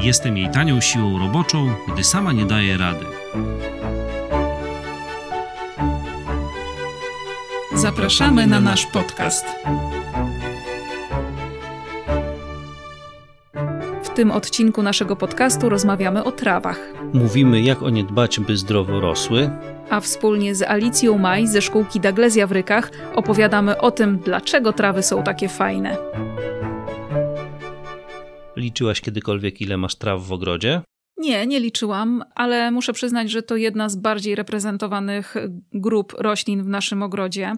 Jestem jej tanią siłą roboczą, gdy sama nie daje rady. Zapraszamy na nasz podcast. W tym odcinku naszego podcastu rozmawiamy o trawach. Mówimy, jak o nie dbać, by zdrowo rosły. A wspólnie z Alicją Maj ze szkółki Daglezja w Rykach opowiadamy o tym, dlaczego trawy są takie fajne. Liczyłaś kiedykolwiek, ile masz traw w ogrodzie? Nie, nie liczyłam, ale muszę przyznać, że to jedna z bardziej reprezentowanych grup roślin w naszym ogrodzie.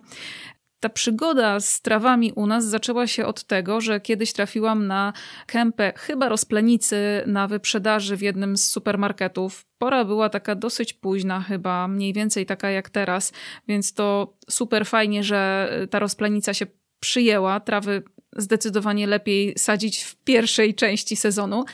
Ta przygoda z trawami u nas zaczęła się od tego, że kiedyś trafiłam na kępę chyba rozplenicy na wyprzedaży w jednym z supermarketów. Pora była taka dosyć późna, chyba mniej więcej taka jak teraz, więc to super fajnie, że ta rozplenica się przyjęła. Trawy zdecydowanie lepiej sadzić w pierwszej części sezonu.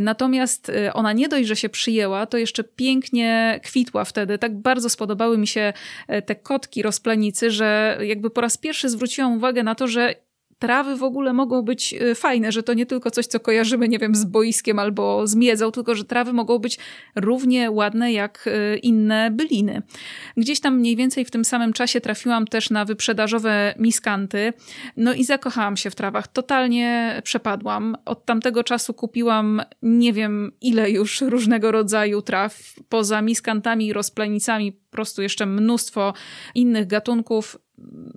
Natomiast y, ona nie dość, że się przyjęła, to jeszcze pięknie kwitła wtedy. Tak bardzo spodobały mi się y, te kotki rozplenicy, że jakby po raz pierwszy zwróciłam uwagę na to, że trawy w ogóle mogą być y, fajne, że to nie tylko coś, co kojarzymy, nie wiem, z boiskiem albo z miedzą, tylko że trawy mogą być równie ładne jak y, inne byliny. Gdzieś tam mniej więcej w tym samym czasie trafiłam też na wyprzedażowe miskanty, no i zakochałam się w trawach. Totalnie przepadłam. Od tamtego czasu kupiłam nie wiem ile już różnego rodzaju traw. Poza miskantami i rozplenicami po prostu jeszcze mnóstwo innych gatunków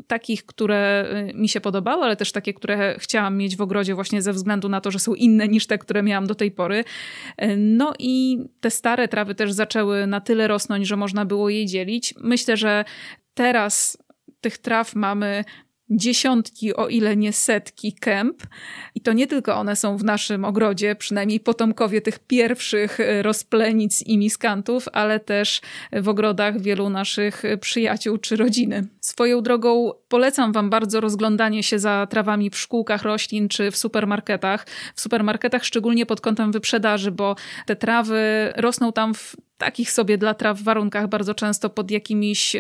takich, które y, mi się podobały, ale też takie, które chciałam mieć w ogrodzie właśnie ze względu na to, że są inne niż te, które miałam do tej pory. Y, no i te stare trawy też zaczęły na tyle rosnąć, że można było je dzielić. Myślę, że teraz tych traw mamy dziesiątki, o ile nie setki kęp. I to nie tylko one są w naszym ogrodzie, przynajmniej potomkowie tych pierwszych e, rozplenic i miskantów, ale też w ogrodach wielu naszych przyjaciół czy rodziny. Swoją drogą polecam Wam bardzo rozglądanie się za trawami w szkółkach roślin czy w supermarketach. W supermarketach szczególnie pod kątem wyprzedaży, bo te trawy rosną tam w takich sobie dla traw warunkach bardzo często pod jakimiś y,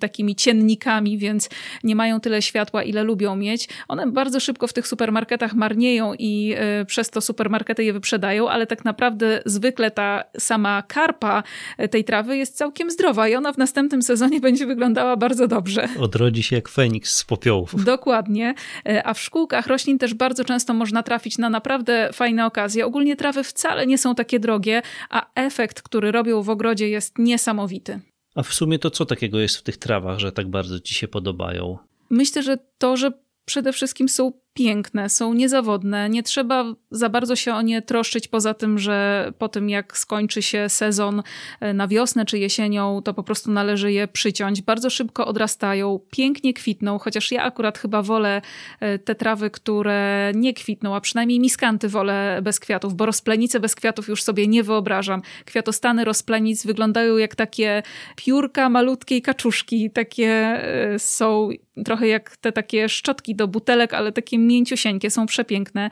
takimi ciennikami, więc nie mają tyle światła, ile lubią mieć. One bardzo szybko w tych supermarketach marnieją i y, przez to supermarkety je wyprzedają, ale tak naprawdę zwykle ta sama karpa y, tej trawy jest całkiem zdrowa i ona w następnym sezonie będzie wyglądała bardzo dobrze. Odrodzi się jak feniks z popiołów. Dokładnie. Y, a w szkółkach roślin też bardzo często można trafić na naprawdę fajne okazje. Ogólnie trawy wcale nie są takie drogie, a efekt, który robią robią w ogrodzie jest niesamowity. A w sumie to co takiego jest w tych trawach, że tak bardzo ci się podobają? Myślę, że to, że przede wszystkim są piękne, są niezawodne. Nie trzeba za bardzo się o nie troszczyć, poza tym, że po tym jak skończy się sezon e, na wiosnę czy jesienią, to po prostu należy je przyciąć. Bardzo szybko odrastają, pięknie kwitną, chociaż ja akurat chyba wolę e, te trawy, które nie kwitną, a przynajmniej miskanty wolę bez kwiatów, bo rozplenice bez kwiatów już sobie nie wyobrażam. Kwiatostany rozplenic wyglądają jak takie piórka malutkiej kaczuszki. Takie e, są trochę jak te takie szczotki do butelek, ale takie mięciusieńkie, są przepiękne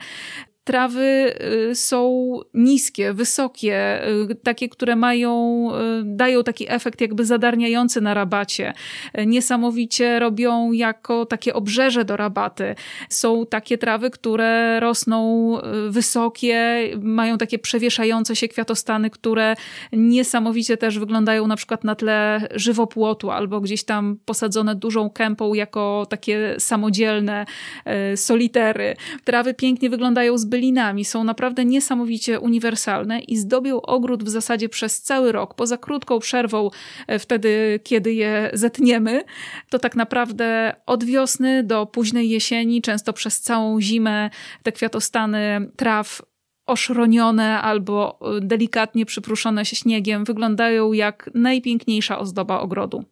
trawy y, są niskie, wysokie, y, takie, które mają, y, dają taki efekt jakby zadarniający na rabacie. Niesamowicie robią jako takie obrzeże do rabaty. Są takie trawy, które rosną wysokie, mają takie przewieszające się kwiatostany, które niesamowicie też wyglądają na przykład na tle żywopłotu albo gdzieś tam posadzone dużą kępą jako takie samodzielne solitery. Trawy pięknie wyglądają z bylinami są naprawdę niesamowicie uniwersalne i zdobią ogród w zasadzie przez cały rok. Poza krótką przerwą e, wtedy, kiedy je zetniemy, to tak naprawdę od wiosny do późnej jesieni, często przez całą zimę te kwiatostany traw oszronione albo e, delikatnie przypruszone śniegiem wyglądają jak najpiękniejsza ozdoba ogrodu.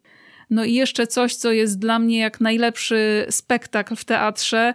No i jeszcze coś, co jest dla mnie jak najlepszy spektakl w teatrze.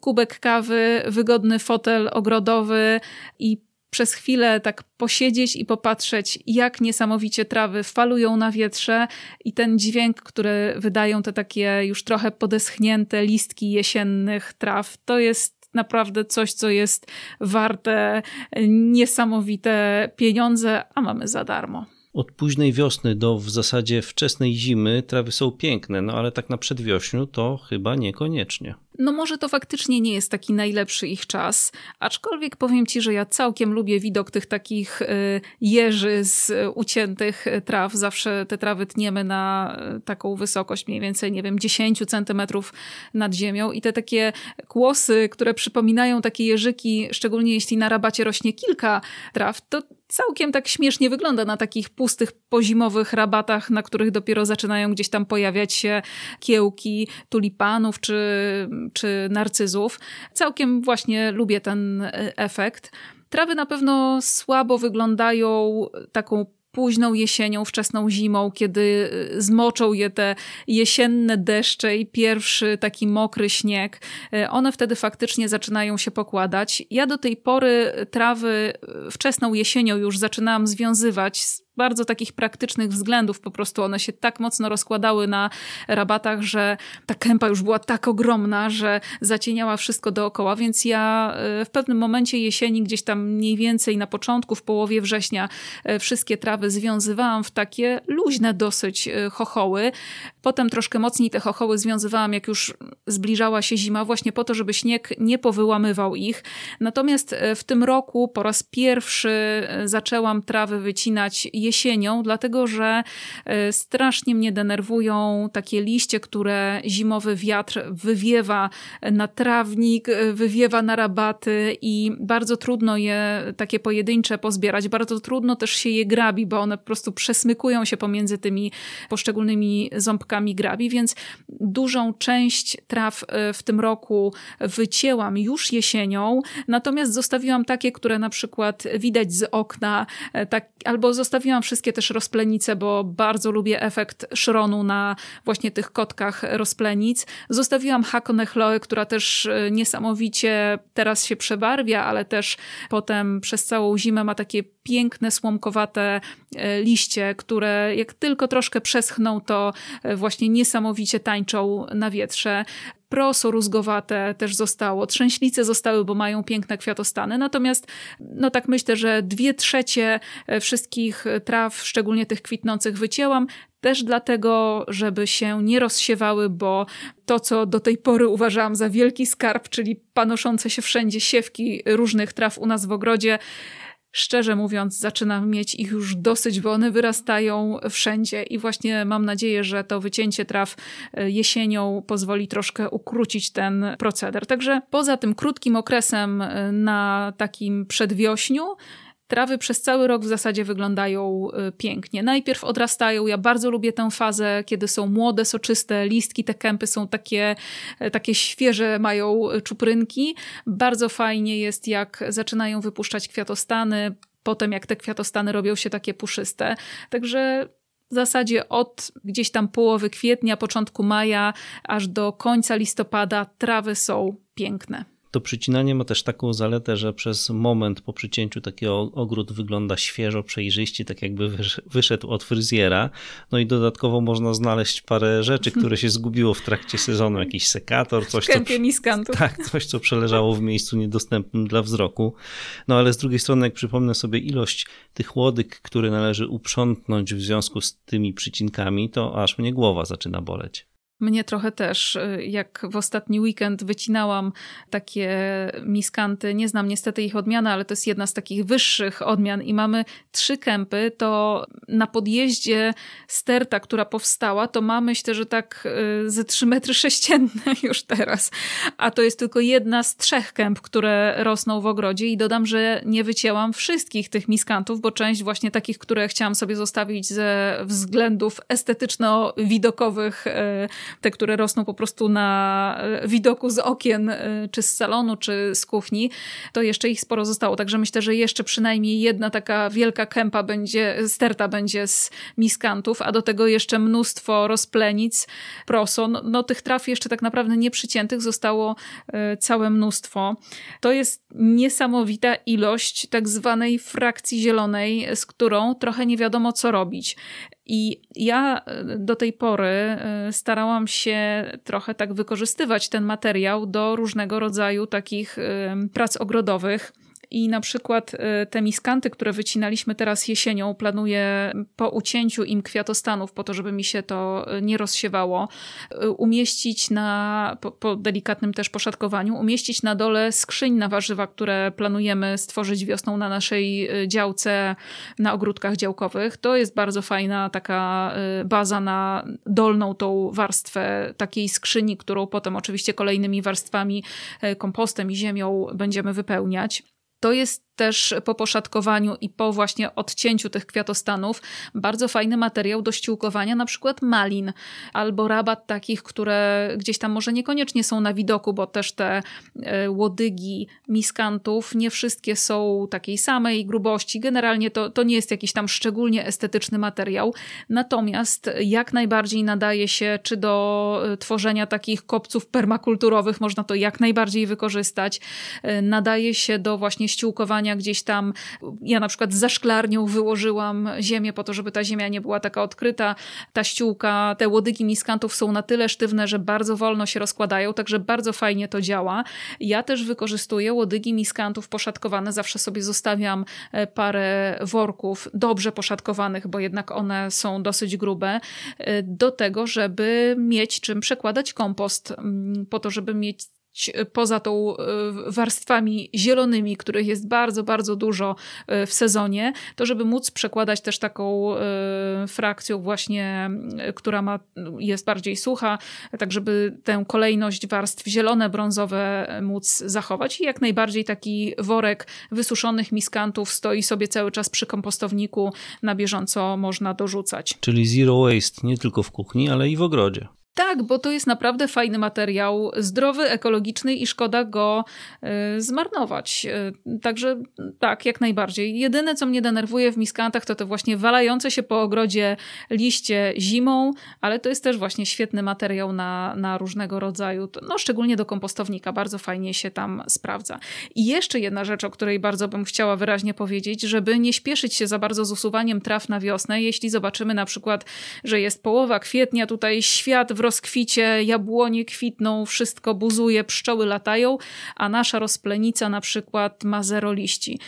Kubek kawy, wygodny fotel ogrodowy i przez chwilę tak posiedzieć i popatrzeć, jak niesamowicie trawy falują na wietrze i ten dźwięk, który wydają te takie już trochę podeschnięte listki jesiennych traw, to jest naprawdę coś, co jest warte niesamowite pieniądze, a mamy za darmo. Od późnej wiosny do w zasadzie wczesnej zimy trawy są piękne, no ale tak na przedwiośniu to chyba niekoniecznie no może to faktycznie nie jest taki najlepszy ich czas, aczkolwiek powiem ci, że ja całkiem lubię widok tych takich y, jeży z uciętych traw. Zawsze te trawy tniemy na y, taką wysokość mniej więcej, nie wiem, 10 centymetrów nad ziemią i te takie kłosy, które przypominają takie jeżyki, szczególnie jeśli na rabacie rośnie kilka traw, to całkiem tak śmiesznie wygląda na takich pustych, pozimowych rabatach, na których dopiero zaczynają gdzieś tam pojawiać się kiełki tulipanów czy czy narcyzów. Całkiem właśnie lubię ten e, efekt. Trawy na pewno słabo wyglądają taką późną jesienią, wczesną zimą, kiedy e, zmoczą je te jesienne deszcze i pierwszy taki mokry śnieg, e, one wtedy faktycznie zaczynają się pokładać. Ja do tej pory trawy wczesną jesienią już zaczynałam związywać bardzo takich praktycznych względów. Po prostu one się tak mocno rozkładały na rabatach, że ta kępa już była tak ogromna, że zacieniała wszystko dookoła, więc ja e, w pewnym momencie jesieni, gdzieś tam mniej więcej na początku, w połowie września, e, wszystkie trawy związywałam w takie luźne dosyć e, chochoły. Potem troszkę mocniej te chochoły związywałam, jak już zbliżała się zima, właśnie po to, żeby śnieg nie powyłamywał ich. Natomiast w tym roku po raz pierwszy zaczęłam trawy wycinać jesienią, dlatego że e, strasznie mnie denerwują takie liście, które zimowy wiatr wywiewa na trawnik, e, wywiewa na rabaty i bardzo trudno je takie pojedyncze pozbierać. Bardzo trudno też się je grabi, bo one po prostu przesmykują się pomiędzy tymi poszczególnymi ząbkami grabi, więc dużą część traw e, w tym roku wycięłam już jesienią, natomiast zostawiłam takie, które na przykład widać z okna, tak, albo zostawiłam Wszystkie też rozplenice, bo bardzo lubię efekt szronu na właśnie tych kotkach rozplenic. Zostawiłam Hakone Chloe, która też e, niesamowicie teraz się przebarwia, ale też potem przez całą zimę ma takie piękne, słomkowate e, liście, które jak tylko troszkę przeschną, to e, właśnie niesamowicie tańczą na wietrze proso rózgowate też zostało, trzęślice zostały, bo mają piękne kwiatostany, natomiast no tak myślę, że dwie trzecie e, wszystkich traw, szczególnie tych kwitnących wycięłam, też dlatego, żeby się nie rozsiewały, bo to, co do tej pory uważałam za wielki skarb, czyli panoszące się wszędzie siewki różnych traw u nas w ogrodzie, szczerze mówiąc, zaczynam mieć ich już dosyć, bo one wyrastają wszędzie i właśnie mam nadzieję, że to wycięcie traw e, jesienią pozwoli troszkę ukrócić ten proceder. Także poza tym krótkim okresem e, na takim przedwiośniu, Trawy przez cały rok w zasadzie wyglądają y, pięknie. Najpierw odrastają, ja bardzo lubię tę fazę, kiedy są młode, soczyste listki, te kępy są takie, e, takie świeże, mają czuprynki. Bardzo fajnie jest, jak zaczynają wypuszczać kwiatostany, potem jak te kwiatostany robią się takie puszyste. Także w zasadzie od gdzieś tam połowy kwietnia, początku maja, aż do końca listopada trawy są piękne. To przycinanie ma też taką zaletę, że przez moment po przycięciu taki ogród wygląda świeżo, przejrzyście, tak jakby wyszedł od fryzjera. No i dodatkowo można znaleźć parę rzeczy, które się zgubiło w trakcie sezonu, jakiś sekator, coś co, tak, coś, co przeleżało w miejscu niedostępnym dla wzroku. No ale z drugiej strony, jak przypomnę sobie ilość tych łodyg, które należy uprzątnąć w związku z tymi przycinkami, to aż mnie głowa zaczyna boleć. Mnie trochę też. Y, jak w ostatni weekend wycinałam takie miskanty, nie znam niestety ich odmiany, ale to jest jedna z takich wyższych odmian i mamy trzy kępy, to na podjeździe sterta, która powstała, to ma myślę, że tak y, ze trzy metry sześcienne już teraz. A to jest tylko jedna z trzech kęp, które rosną w ogrodzie i dodam, że nie wycięłam wszystkich tych miskantów, bo część właśnie takich, które chciałam sobie zostawić ze względów estetyczno-widokowych y, te, które rosną po prostu na e, widoku z okien, e, czy z salonu, czy z kuchni, to jeszcze ich sporo zostało. Także myślę, że jeszcze przynajmniej jedna taka wielka kępa będzie, sterta będzie z miskantów, a do tego jeszcze mnóstwo rozplenic, proson. No tych traw jeszcze tak naprawdę nieprzyciętych zostało e, całe mnóstwo. To jest niesamowita ilość tak zwanej frakcji zielonej, z którą trochę nie wiadomo co robić. I ja e, do tej pory e, starałam się trochę tak wykorzystywać ten materiał do różnego rodzaju takich prac ogrodowych. I na przykład y, te miskanty, które wycinaliśmy teraz jesienią, planuję po ucięciu im kwiatostanów, po to, żeby mi się to y, nie rozsiewało, y, umieścić na, po, po delikatnym też poszatkowaniu, umieścić na dole skrzyń na warzywa, które planujemy stworzyć wiosną na naszej działce, na ogródkach działkowych. To jest bardzo fajna taka baza na dolną tą warstwę takiej skrzyni, którą potem oczywiście kolejnymi warstwami, kompostem i ziemią będziemy wypełniać. To jest też po poszatkowaniu i po właśnie odcięciu tych kwiatostanów bardzo fajny materiał do ściółkowania na przykład malin albo rabat takich, które gdzieś tam może niekoniecznie są na widoku, bo też te e, łodygi miskantów nie wszystkie są takiej samej grubości. Generalnie to, to nie jest jakiś tam szczególnie estetyczny materiał. Natomiast jak najbardziej nadaje się czy do e, tworzenia takich kopców permakulturowych, można to jak najbardziej wykorzystać. E, nadaje się do właśnie ściółkowania gdzieś tam. Ja na przykład za szklarnią wyłożyłam ziemię po to, żeby ta ziemia nie była taka odkryta. Ta ściółka, te łodygi miskantów są na tyle sztywne, że bardzo wolno się rozkładają, także bardzo fajnie to działa. Ja też wykorzystuję łodygi miskantów poszatkowane. Zawsze sobie zostawiam e, parę worków dobrze poszatkowanych, bo jednak one są dosyć grube, e, do tego, żeby mieć czym przekładać kompost, mm, po to, żeby mieć poza tą e, warstwami zielonymi, których jest bardzo, bardzo dużo e, w sezonie, to żeby móc przekładać też taką e, frakcją właśnie, która ma, jest bardziej sucha, tak żeby tę kolejność warstw zielone, brązowe móc zachować i jak najbardziej taki worek wysuszonych miskantów stoi sobie cały czas przy kompostowniku, na bieżąco można dorzucać. Czyli zero waste nie tylko w kuchni, ale i w ogrodzie. Tak, bo to jest naprawdę fajny materiał, zdrowy, ekologiczny i szkoda go y, zmarnować. Y, także tak, jak najbardziej. Jedyne, co mnie denerwuje w miskantach, to te właśnie walające się po ogrodzie liście zimą, ale to jest też właśnie świetny materiał na, na różnego rodzaju, no szczególnie do kompostownika, bardzo fajnie się tam sprawdza. I jeszcze jedna rzecz, o której bardzo bym chciała wyraźnie powiedzieć, żeby nie śpieszyć się za bardzo z usuwaniem traw na wiosnę, jeśli zobaczymy na przykład, że jest połowa kwietnia, tutaj świat w rozkwicie, jabłonie kwitną, wszystko buzuje, pszczoły latają, a nasza rozplenica na przykład ma zero liści.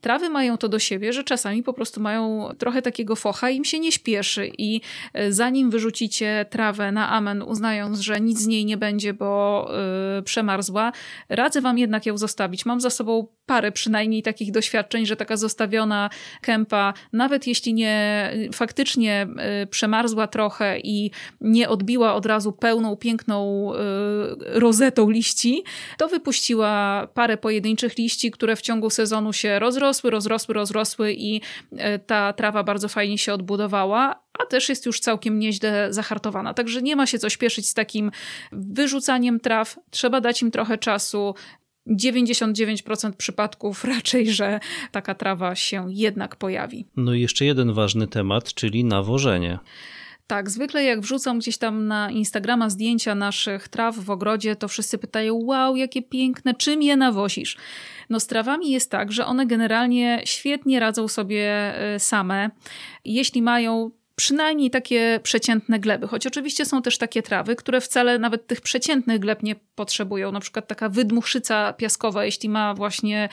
Trawy mają to do siebie, że czasami po prostu mają trochę takiego focha i im się nie śpieszy i e, zanim wyrzucicie trawę na amen, uznając, że nic z niej nie będzie, bo yy, przemarzła, radzę wam jednak ją zostawić. Mam za sobą parę przynajmniej takich doświadczeń, że taka zostawiona kępa, nawet jeśli nie faktycznie yy, przemarzła trochę i nie odbiła od razu pełną, piękną yy, rozetą liści, to wypuściła parę pojedynczych liści, które w ciągu sezonu się rozrosły, rozrosły, rozrosły, rozrosły i e, ta trawa bardzo fajnie się odbudowała, a też jest już całkiem nieźle zahartowana. Także nie ma się co śpieszyć z takim wyrzucaniem traw. Trzeba dać im trochę czasu. 99% przypadków raczej, że taka trawa się jednak pojawi. No i jeszcze jeden ważny temat, czyli nawożenie. Tak, zwykle jak wrzucam gdzieś tam na Instagrama zdjęcia naszych traw w ogrodzie, to wszyscy pytają: Wow, jakie piękne, czym je nawosisz? No z trawami jest tak, że one generalnie świetnie radzą sobie y, same. Jeśli mają przynajmniej takie przeciętne gleby. Choć oczywiście są też takie trawy, które wcale nawet tych przeciętnych gleb nie potrzebują. Na przykład taka wydmuchszyca piaskowa, jeśli ma właśnie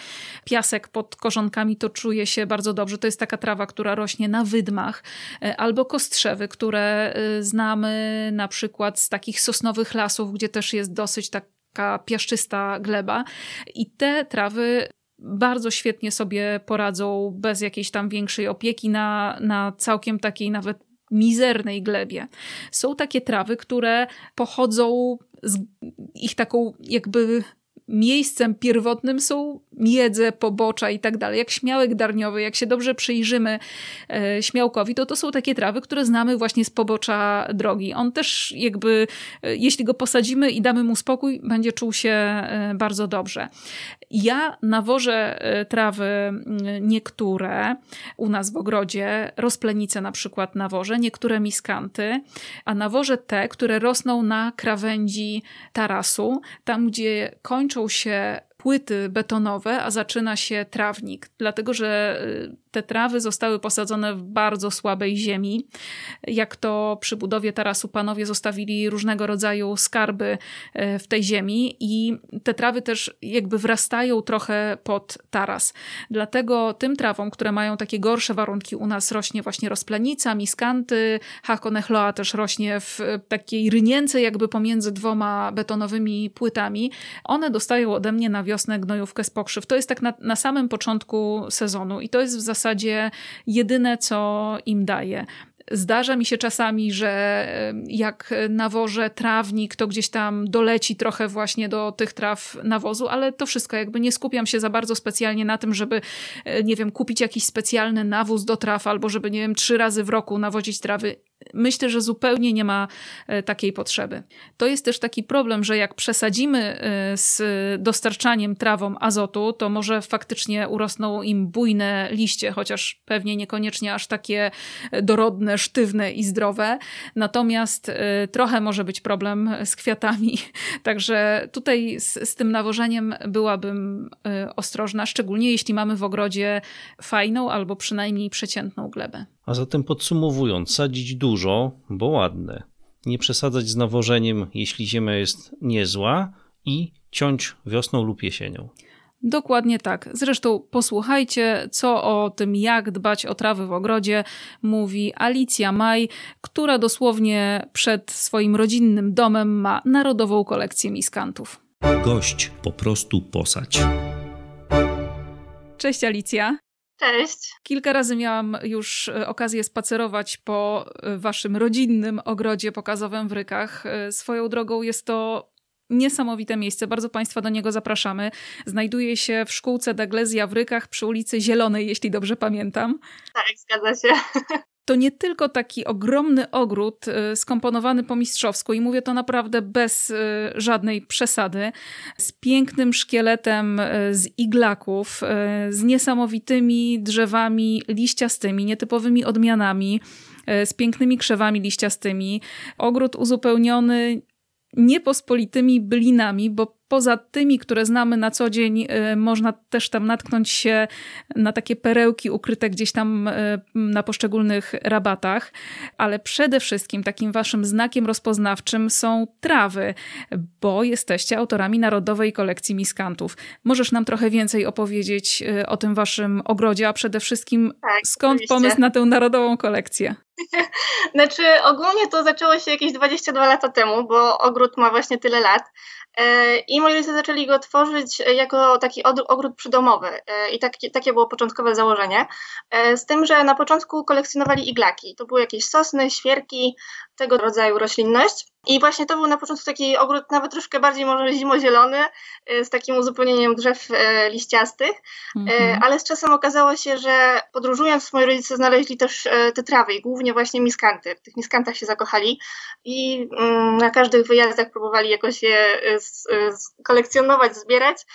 piasek pod korzonkami, to czuje się bardzo dobrze. To jest taka trawa, która rośnie na wydmach. E, albo kostrzewy, które y, znamy na przykład z takich sosnowych lasów, gdzie też jest dosyć tak taka piaszczysta gleba. I te trawy bardzo świetnie sobie poradzą bez jakiejś tam większej opieki na, na całkiem takiej nawet mizernej glebie. Są takie trawy, które pochodzą z ich taką jakby miejscem pierwotnym są miedze, pobocza i tak dalej, jak śmiałek darniowy, jak się dobrze przyjrzymy e, śmiałkowi, to to są takie trawy, które znamy właśnie z pobocza drogi. On też jakby, e, jeśli go posadzimy i damy mu spokój, będzie czuł się e, bardzo dobrze. Ja nawożę e, trawy niektóre u nas w ogrodzie, rozplenice na przykład nawożę, niektóre miskanty, a nawożę te, które rosną na krawędzi tarasu, tam gdzie kończą się płyty betonowe, a zaczyna się trawnik, dlatego że y, te trawy zostały posadzone w bardzo słabej ziemi. Jak to przy budowie tarasu panowie zostawili różnego rodzaju skarby y, w tej ziemi i te trawy też jakby wrastają trochę pod taras. Dlatego tym trawom, które mają takie gorsze warunki u nas rośnie właśnie rozplenica, miskanty, hakonechloa też rośnie w takiej rynience jakby pomiędzy dwoma betonowymi płytami. One dostają ode mnie na wiosnę gnojówkę z pokrzyw. To jest tak na, na samym początku sezonu i to jest w zasadzie jedyne, co im daje. Zdarza mi się czasami, że jak nawożę trawnik, to gdzieś tam doleci trochę właśnie do tych traw nawozu, ale to wszystko jakby nie skupiam się za bardzo specjalnie na tym, żeby, e, nie wiem, kupić jakiś specjalny nawóz do traw albo żeby, nie wiem, trzy razy w roku nawozić trawy myślę, że zupełnie nie ma e, takiej potrzeby. To jest też taki problem, że jak przesadzimy e, z dostarczaniem trawom azotu, to może faktycznie urosną im bujne liście, chociaż pewnie niekoniecznie aż takie dorodne, sztywne i zdrowe. Natomiast e, trochę może być problem z kwiatami. Także tutaj z, z tym nawożeniem byłabym ostrożna, szczególnie jeśli mamy w ogrodzie fajną albo przynajmniej przeciętną glebę. A zatem podsumowując, sadzić dużo, bo ładne. Nie przesadzać z nawożeniem, jeśli ziemia jest niezła i ciąć wiosną lub jesienią. Dokładnie tak. Zresztą posłuchajcie, co o tym, jak dbać o trawy w ogrodzie, mówi Alicja Maj, która dosłownie przed swoim rodzinnym domem ma narodową kolekcję miskantów. Gość po prostu posać. Cześć Alicja. Cześć. Kilka razy miałam już e, okazję spacerować po e, waszym rodzinnym ogrodzie pokazowym w Rykach. E, swoją drogą jest to niesamowite miejsce, bardzo Państwa do niego zapraszamy. Znajduje się w szkółce Daglezja w Rykach przy ulicy Zielonej, jeśli dobrze pamiętam. Tak, zgadza się. to nie tylko taki ogromny ogród y, skomponowany po mistrzowsku i mówię to naprawdę bez y, żadnej przesady, z pięknym szkieletem y, z iglaków, z niesamowitymi drzewami liściastymi, nietypowymi odmianami, z pięknymi krzewami liściastymi. Ogród uzupełniony niepospolitymi bylinami, bo poza tymi, które znamy na co dzień, y, można też tam natknąć się na takie perełki ukryte gdzieś tam y, na poszczególnych rabatach, ale przede wszystkim takim waszym znakiem rozpoznawczym są trawy, bo jesteście autorami Narodowej Kolekcji Miskantów. Możesz nam trochę więcej opowiedzieć y, o tym waszym ogrodzie, a przede wszystkim tak, skąd oczywiście. pomysł na tę Narodową Kolekcję? Znaczy, ogólnie to zaczęło się jakieś 22 lata temu, bo ogród ma właśnie tyle lat. E, I moi rodzice zaczęli go tworzyć jako taki ogród przydomowy. E, I taki, takie było początkowe założenie. E, z tym, że na początku kolekcjonowali iglaki. To były jakieś sosny, świerki, tego rodzaju roślinność. I właśnie to był na początku taki ogród nawet troszkę bardziej może zimozielony, y, z takim uzupełnieniem drzew y, liściastych, mm-hmm. ale z czasem okazało się, że podróżując moi rodzice znaleźli też te trawy i głównie właśnie miskanty. W tych miskantach się zakochali i mm, na każdych wyjazdach próbowali jakoś je kolekcjonować, zbierać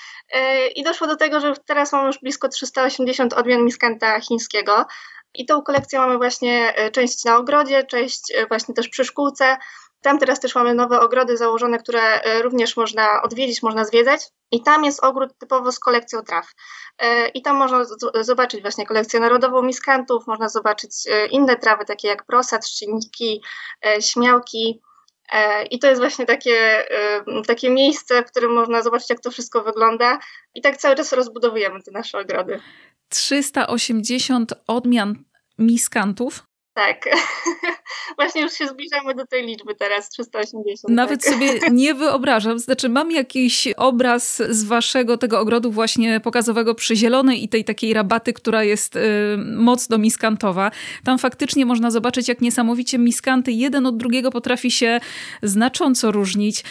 i doszło do tego, że teraz mamy już blisko 380 odmian miskanta chińskiego. I tą kolekcję mamy właśnie część na ogrodzie, część właśnie też przy szkółce, tam teraz też mamy nowe ogrody założone, które e, również można odwiedzić, można zwiedzać. I tam jest ogród typowo z kolekcją traw. E, I tam można zobaczyć właśnie kolekcję narodową miskantów, można zobaczyć e, inne trawy, takie jak prosa, trzcinniki, śmiałki. I to jest właśnie takie, takie miejsce, w którym można zobaczyć, jak to wszystko wygląda. I tak cały czas rozbudowujemy te nasze ogrody. 380 odmian miskantów tak. Właśnie już się zbliżamy do tej liczby teraz, 380. Nawet tak. sobie nie wyobrażam. Znaczy, mam jakiś obraz z waszego tego ogrodu właśnie pokazowego przy Zielonej i tej takiej rabaty, która jest y, mocno miskantowa. Tam faktycznie można zobaczyć, jak niesamowicie miskanty jeden od drugiego potrafi się znacząco różnić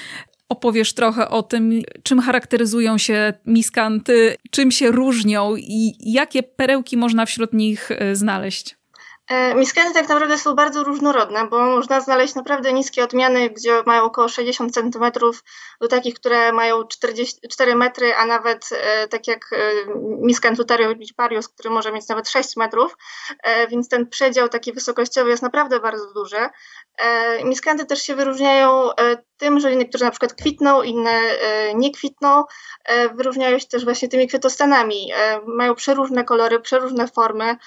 opowiesz trochę o tym, czym charakteryzują się miskanty, czym się różnią i jakie perełki można wśród nich e, znaleźć. E, Miskenty tak naprawdę są bardzo różnorodne, bo można znaleźć naprawdę niskie odmiany, gdzie mają około 60 cm, do takich, które mają 44 metry, a nawet e, tak jak e, Miskantutarius parius, który może mieć nawet 6 metrów, więc ten przedział taki wysokościowy jest naprawdę bardzo duży. Miskanty też się wyróżniają tym, że niektóre na przykład kwitną, inne nie kwitną. Wyróżniają się też właśnie tymi kwiatostanami. Mają przeróżne kolory, przeróżne formy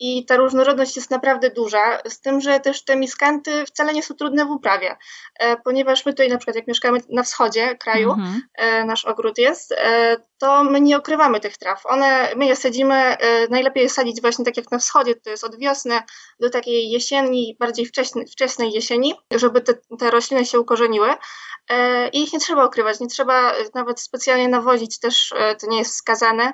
i ta różnorodność jest naprawdę duża, z tym, że też te miskanty wcale nie są trudne w uprawie, e, ponieważ my tutaj na przykład jak mieszkamy na wschodzie kraju, mhm. E, nasz ogród jest, e, to my nie okrywamy tych traw. One, my je sadzimy, najlepiej je sadzić właśnie tak jak na wschodzie, to jest od wiosny do takiej jesieni, bardziej wcześnej, wczesnej jesieni, żeby te, te rośliny się ukorzeniły. I ich nie trzeba okrywać, nie trzeba nawet specjalnie nawozić, też to nie jest wskazane.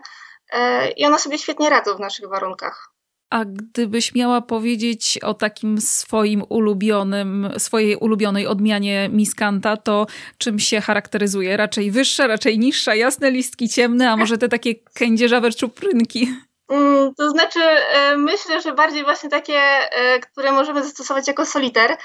I one sobie świetnie radzą w naszych warunkach. A gdybyś miała powiedzieć o takim swoim ulubionym, swojej ulubionej odmianie miskanta, to czym się charakteryzuje? Raczej wyższa, raczej niższa, jasne listki ciemne, a może te takie kędzierzawe czuprynki? Mm, to znaczy, e, myślę, że bardziej właśnie takie, e, które możemy zastosować jako soliter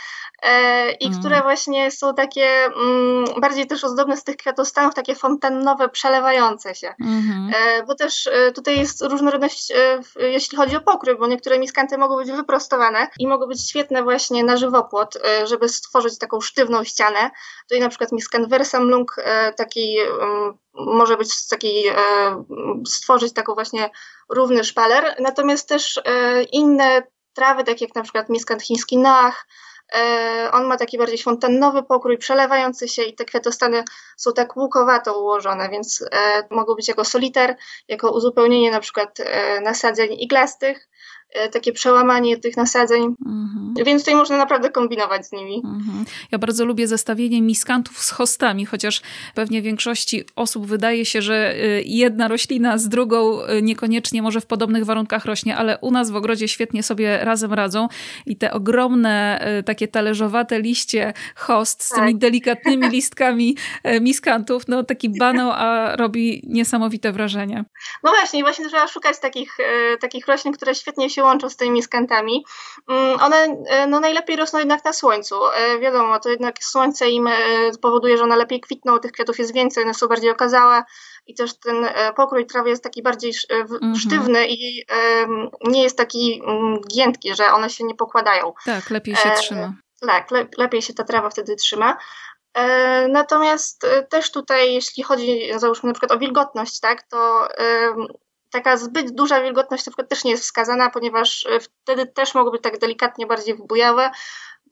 i mm. które właśnie są takie mm, bardziej też ozdobne z tych kwiatostanów, takie fontannowe, przelewające się. Mm. Bo też tutaj jest różnorodność, jeśli chodzi o pokrój, bo niektóre miskanty mogą być wyprostowane i mogą być świetne właśnie na żywopłot, żeby stworzyć taką sztywną ścianę. Tutaj na przykład miskant Versamlung, taki mm, może być z takiej, e, stworzyć taką właśnie równy szpaler, natomiast też e, inne trawy, takie jak na przykład miskant chiński Noach, e, on ma taki bardziej fontannowy pokrój, przelewający się i te kwiatostany są tak łukowato ułożone, więc mogą być jako soliter, jako uzupełnienie na przykład nasadzeń iglastych, E, takie przełamanie tych nasadzeń, mhm. więc tutaj można naprawdę kombinować z nimi. Mhm. Ja bardzo lubię zestawienie miskantów z hostami, chociaż pewnie większości osób wydaje się, że e, jedna roślina z drugą e, niekoniecznie może w podobnych warunkach rośnie, ale u nas w ogrodzie świetnie sobie razem radzą i te ogromne, takie talerzowate liście host z tak. tymi delikatnymi listkami miskantów, no taki banał, a robi niesamowite wrażenie. No właśnie, właśnie trzeba szukać takich, takich roślin, które świetnie się łączą z tymi miskantami. Mm, one e, no, najlepiej rosną jednak na słońcu. E, wiadomo, to jednak słońce im e, powoduje, że one lepiej kwitną, tych kwiatów jest więcej, one są bardziej okazałe i też ten pokrój trawy jest taki bardziej mhm. sztywny i nie jest taki mm, giętki, że one się nie pokładają. Tak, lepiej się trzyma. Tak, le lepiej się ta trawa wtedy trzyma. Natomiast też tutaj, jeśli chodzi, załóżmy na przykład o wilgotność, tak, to taka zbyt duża wilgotność na przykład też nie jest wskazana, ponieważ e, wtedy też mogą być tak delikatnie bardziej wbujawe,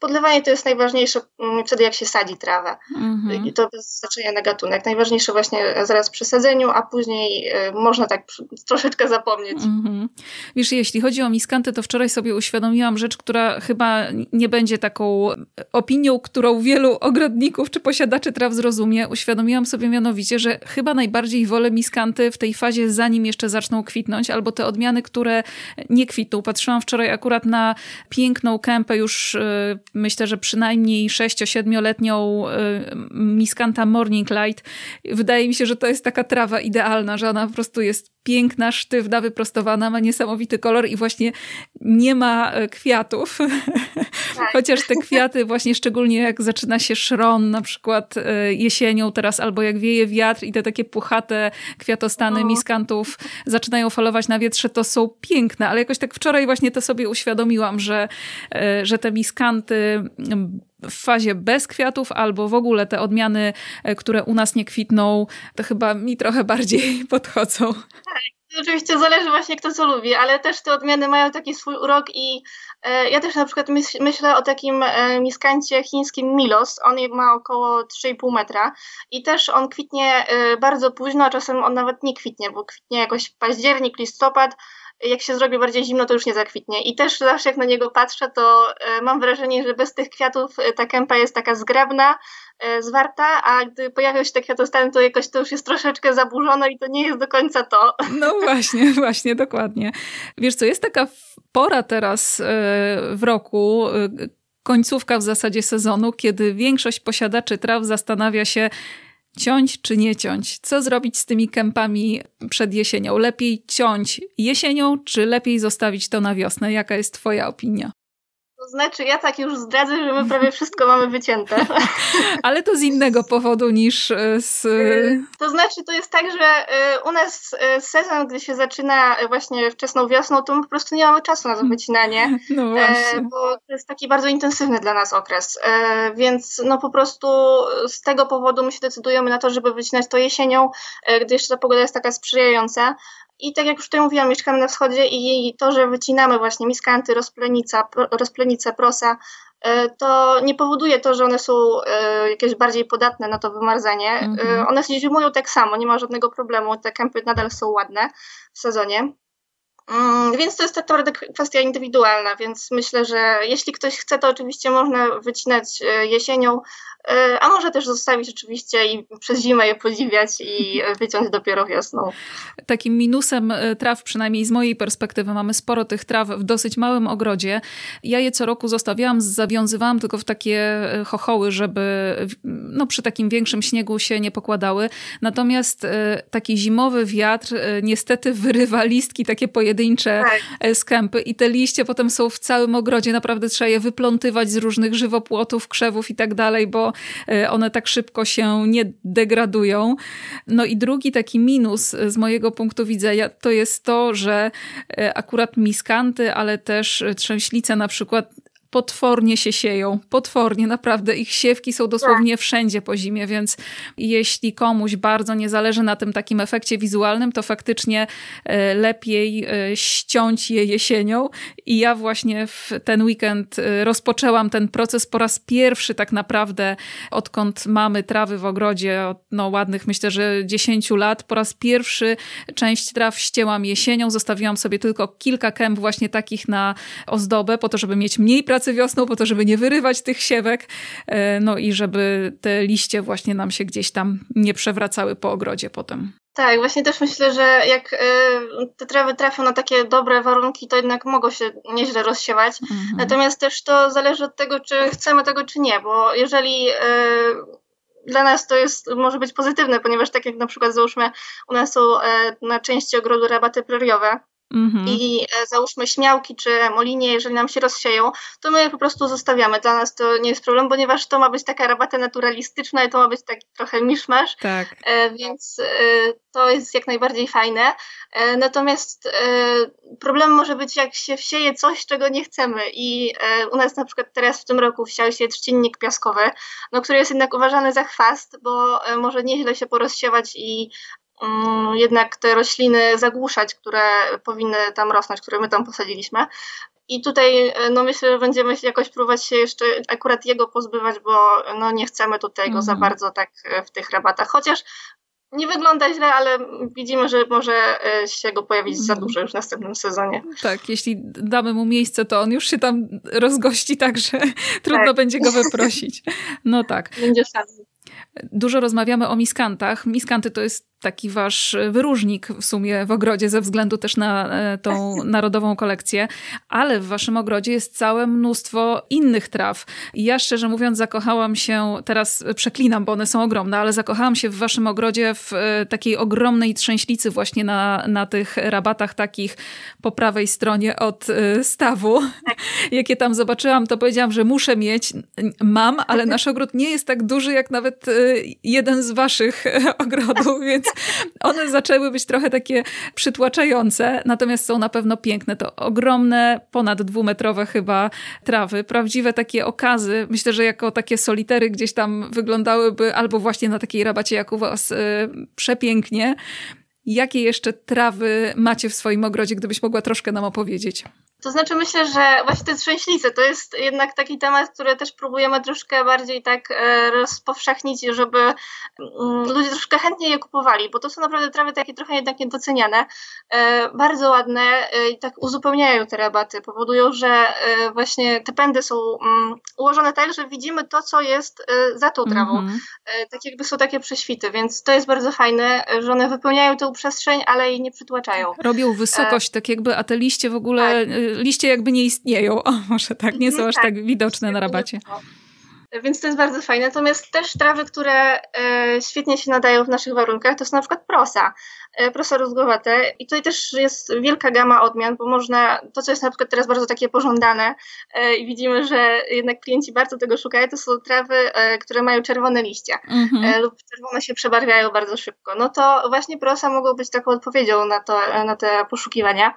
podlewanie to jest najważniejsze mm, wtedy, jak się sadzi trawę. Mm-hmm. I to bez znaczenia na gatunek. Najważniejsze właśnie zaraz przy sadzeniu, a później y, można tak troszeczkę zapomnieć. Mm-hmm. Wiesz, jeśli chodzi o miskanty, to wczoraj sobie uświadomiłam rzecz, która chyba nie będzie taką opinią, którą wielu ogrodników czy posiadaczy traw zrozumie. Uświadomiłam sobie mianowicie, że chyba najbardziej wolę miskanty w tej fazie, zanim jeszcze zaczną kwitnąć, albo te odmiany, które nie kwitną. Patrzyłam wczoraj akurat na piękną kępę już y, myślę, że przynajmniej 6-7-letnią y, Miskanta Morning Light. Wydaje mi się, że to jest taka trawa idealna, że ona po prostu jest piękna, sztywna, wyprostowana, ma niesamowity kolor i właśnie nie ma e, kwiatów. Tak. Chociaż te kwiaty właśnie szczególnie jak zaczyna się szron na przykład e, jesienią teraz albo jak wieje wiatr i te takie puchate kwiatostany miskantów zaczynają falować na wietrze, to są piękne, ale jakoś tak wczoraj właśnie to sobie uświadomiłam, że, e, że te miskanty w fazie bez kwiatów, albo w ogóle te odmiany, e, które u nas nie kwitną, to chyba mi trochę bardziej podchodzą. Tak, oczywiście zależy właśnie kto co lubi, ale też te odmiany mają taki swój urok i e, ja też na przykład myśl, myślę o takim e, miskancie chińskim Milos, on ma około 3,5 metra i też on kwitnie e, bardzo późno, a czasem on nawet nie kwitnie, bo kwitnie jakoś październik, listopad, jak się zrobi bardziej zimno, to już nie zakwitnie. I też zawsze jak na niego patrzę, to e, mam wrażenie, że bez tych kwiatów e, ta kępa jest taka zgrabna, e, zwarta, a gdy pojawią się te kwiatostany, to jakoś to już jest troszeczkę zaburzone i to nie jest do końca to. No właśnie, właśnie, dokładnie. Wiesz co, jest taka pora teraz w roku, końcówka w zasadzie sezonu, kiedy większość posiadaczy traw zastanawia się, ciąć czy nie ciąć? Co zrobić z tymi kępami przed jesienią? Lepiej ciąć jesienią, czy lepiej zostawić to na wiosnę? Jaka jest Twoja opinia? To znaczy, ja tak już zdradzę, że my prawie wszystko mamy wycięte. Ale to z innego powodu niż e, z. E, to znaczy, to jest tak, że e, u nas sezon, gdy się zaczyna właśnie wczesną wiosną, to my po prostu nie mamy czasu na to wycinanie. No właśnie. Bo to jest taki bardzo intensywny dla nas okres. Więc no po prostu z tego powodu my się decydujemy na to, żeby wycinać to jesienią, gdy jeszcze ta pogoda jest taka sprzyjająca. I tak jak już tutaj mówiłam, mieszkamy na wschodzie i to, że wycinamy właśnie miskanty, rozplenica, rozplenice, prosa, e, to nie powoduje to, że one są e, jakieś bardziej podatne na to wymarzanie. Mm-hmm. One się zimują tak samo, nie ma żadnego problemu, te kępy nadal są ładne w sezonie. Mm, więc to jest tak naprawdę kwestia indywidualna, więc myślę, że jeśli ktoś chce, to oczywiście można wycinać jesienią, E, a może też zostawić oczywiście i przez zimę je podziwiać i wyciąć dopiero wiosną. Takim minusem e, traw, przynajmniej z mojej perspektywy, mamy sporo tych traw w dosyć małym ogrodzie. Ja je co roku zostawiałam, zawiązywałam tylko w takie e, chochoły, żeby no, przy takim większym śniegu się nie pokładały. Natomiast taki zimowy wiatr niestety wyrywa listki takie pojedyncze tak. z kępy i te liście potem są w całym ogrodzie. Naprawdę trzeba je wyplątywać z różnych żywopłotów, krzewów i tak dalej, bo E, one tak szybko się nie degradują. No i drugi taki minus z mojego punktu widzenia to jest to, że e, akurat miskanty, ale też trzęślice na przykład potwornie się sieją, potwornie, naprawdę. Ich siewki są dosłownie wszędzie po zimie, więc jeśli komuś bardzo nie zależy na tym takim efekcie wizualnym, to faktycznie e, lepiej e, ściąć je jesienią. I ja właśnie w ten weekend e, rozpoczęłam ten proces po raz pierwszy tak naprawdę, odkąd mamy trawy w ogrodzie, od no ładnych myślę, że 10 lat, po raz pierwszy część traw ścięłam jesienią, zostawiłam sobie tylko kilka kęp właśnie takich na ozdobę, po to, żeby mieć mniej pracy pracy wiosną, po to, żeby nie wyrywać tych siewek, e, no i żeby te liście właśnie nam się gdzieś tam nie przewracały po ogrodzie potem. Tak, właśnie też myślę, że jak e, te trawy trafią na takie dobre warunki, to jednak mogą się nieźle rozsiewać. Mhm. Natomiast też to zależy od tego, czy chcemy tego, czy nie, bo jeżeli e, dla nas to jest, może być pozytywne, ponieważ tak jak na przykład załóżmy, u nas są na części ogrodu rabaty preriowe, Mhm. I e, załóżmy śmiałki czy molinie, jeżeli nam się rozsieją, to my je po prostu zostawiamy. Dla nas to nie jest problem, ponieważ to ma być taka rabata naturalistyczna i to ma być taki trochę miszmasz. Tak. E, więc e, to jest jak najbardziej fajne. Natomiast problem może być, jak się wsieje coś, czego nie chcemy. I u nas na przykład teraz w tym roku wsiał się trzcinnik piaskowy, no, który jest jednak uważany za chwast, bo może nieźle się porozsiewać i jednak te rośliny zagłuszać, które powinny tam rosnąć, które my tam posadziliśmy. I tutaj e, no myślę, że będziemy jakoś próbować się jeszcze akurat jego pozbywać, bo no nie chcemy tutaj go mm. za mhm. bardzo tak e, w tych rabatach. Chociaż nie wygląda źle, ale widzimy, że może e, się go pojawić za mhm. dużo już w następnym sezonie. Tak, jeśli damy mu miejsce, to on już się tam rozgości tak, że trudno tak. będzie go wyprosić. No tak. Będzie szans. Dużo rozmawiamy o miskantach. Miskanty to jest taki wasz wyróżnik w sumie w ogrodzie ze względu też na e, tą narodową kolekcję, ale w waszym ogrodzie jest całe mnóstwo innych traw. I ja szczerze mówiąc zakochałam się, teraz przeklinam, bo one są ogromne, ale zakochałam się w waszym ogrodzie w e, takiej ogromnej trzęślicy właśnie na, na tych rabatach takich po prawej stronie od e, stawu. Jakie tam zobaczyłam, to powiedziałam, że muszę mieć. Mam, ale nasz ogród nie jest tak duży jak nawet jeden z waszych ogrodów, więc one zaczęły być trochę takie przytłaczające, natomiast są na pewno piękne. To ogromne, ponad dwumetrowe chyba trawy, prawdziwe takie okazy. Myślę, że jako takie solitery gdzieś tam wyglądałyby, albo właśnie na takiej rabacie jak u was, yy, przepięknie. Jakie jeszcze trawy macie w swoim ogrodzie, gdybyś mogła troszkę nam opowiedzieć? To znaczy myślę, że właśnie te trzęślice to jest jednak taki temat, który też próbujemy troszkę bardziej tak e, rozpowszechnić, żeby mm, ludzie troszkę chętniej je kupowali, bo to są naprawdę trawy takie trochę jednak niedoceniane, e, bardzo ładne e, i tak uzupełniają te rabaty, powodują, że właśnie te pędy są mm, ułożone tak, że widzimy to, co jest za tą trawą. Mm -hmm. Tak jakby są takie prześwity, więc to jest bardzo fajne, że one wypełniają tę przestrzeń, ale jej nie przytłaczają. Robią wysokość, tak jakby, a te liście w ogóle tak liście jakby nie istnieją. O, może tak, nie są aż tak, tak widoczne na rabacie. Więc to jest bardzo fajne. Natomiast też trawy, które e, świetnie się nadają w naszych warunkach, to są na przykład prosa, e, prosa rózgowate. I tutaj też jest wielka gama odmian, bo można, to co jest na przykład teraz bardzo takie pożądane e, i widzimy, że jednak klienci bardzo tego szukają, to są trawy, które mają czerwone liście mhm. lub czerwone się przebarwiają bardzo szybko. No to właśnie prosa mogą być taką odpowiedzią na, to, na te poszukiwania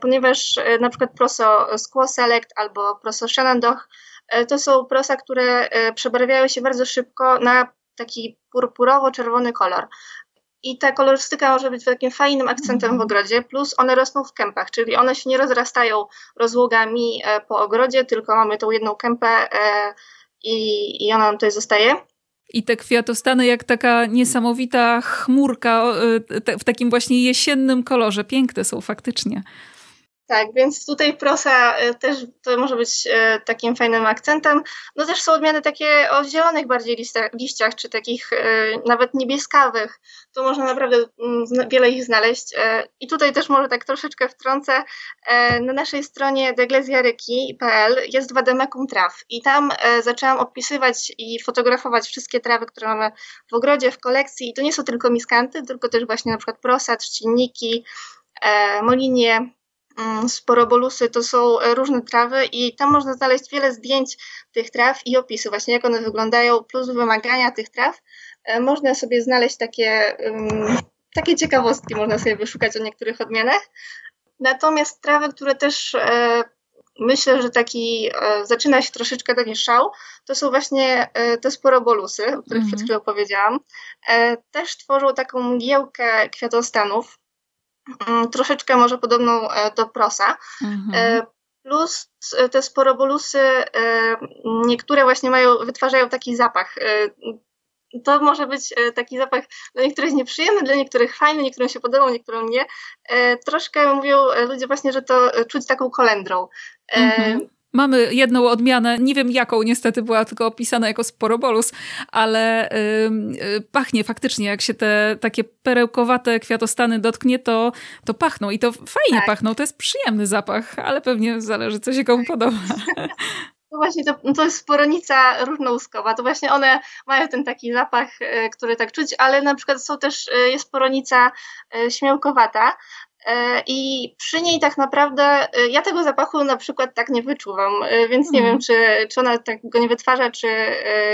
ponieważ na przykład proso Squaw Select albo proso Shenandoah E, to są prosa, które e, przebarwiają się bardzo szybko na taki purpurowo-czerwony kolor. I ta kolorystyka może być takim fajnym akcentem w mhm. ogrodzie, plus one rosną w kępach, czyli one się nie rozrastają rozłogami e, po ogrodzie, tylko mamy tą jedną kępę i, i ona nam tutaj zostaje. I te kwiatostany jak taka niesamowita chmurka w takim właśnie jesiennym kolorze. Piękne są faktycznie. Tak, więc tutaj prosa e, też to może być e, takim fajnym akcentem. No też są odmiany takie o zielonych bardziej liściach, liściach czy takich e, nawet niebieskawych. Tu można naprawdę mm, wiele ich znaleźć. I tutaj też może tak troszeczkę wtrącę. Na naszej stronie deglezjaryki.pl jest 2D traw i tam zaczęłam opisywać i fotografować wszystkie trawy, które mamy w ogrodzie, w kolekcji. I to nie są tylko miskanty, tylko też właśnie na przykład prosa, trzcinniki, molinie, sporobolusy to są e, różne trawy i tam można znaleźć wiele zdjęć tych traw i opisy, właśnie jak one wyglądają, plus wymagania tych traw. E, można sobie znaleźć takie, takie ciekawostki, można sobie wyszukać o niektórych odmianach. Natomiast trawy, które też e, myślę, że taki zaczyna się troszeczkę taki szał, to są właśnie te sporobolusy, o których mm -hmm. przed chwilą powiedziałam. Też tworzą taką mgiełkę kwiatostanów, Mm, troszeczkę może podobną e, do prosa. Mhm. E, plus e, te sporobolusy, niektóre właśnie mają, wytwarzają taki zapach. To może być taki zapach dla niektórych nieprzyjemny, dla niektórych fajny, niektórym się podobał, niektórym nie. Troszkę mówią ludzie właśnie, że to czuć taką kolendrą. Mhm. Mamy jedną odmianę, nie wiem jaką niestety była tylko opisana jako sporobolus, ale yy, pachnie faktycznie, jak się te takie perełkowate kwiatostany dotknie, to, to pachną. I to fajnie tak. pachną, to jest przyjemny zapach, ale pewnie zależy co się komu podoba. To właśnie to, to jest sporonica różnołuskowa, to właśnie one mają ten taki zapach, y, który tak czuć, ale na przykład są też, y, jest sporonica y, śmiałkowata, I przy niej tak naprawdę e, ja tego zapachu na przykład tak nie wyczuwam, e, więc nie mm. wiem, czy, czy ona tak go nie wytwarza, czy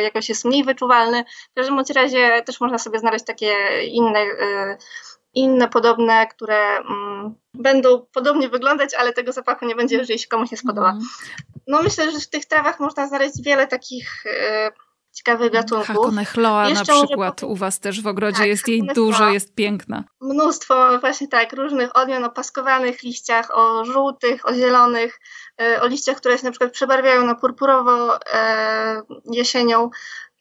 jakoś jest mniej wyczuwalny. W każdym razie też można sobie znaleźć takie inne, inne podobne, które mm, będą podobnie wyglądać, ale tego zapachu nie będzie, jeżeli się komuś nie spodoba. Mm. No myślę, że w tych trawach można znaleźć wiele takich ciekawych gatunków. Hakonechloa na przykład u Was też w ogrodzie tak, jest jej dużo, jest piękna. Mnóstwo właśnie tak, różnych odmian o paskowanych liściach, o żółtych, o zielonych, e, o liściach, które się na przykład przebarwiają na purpurowo e, jesienią,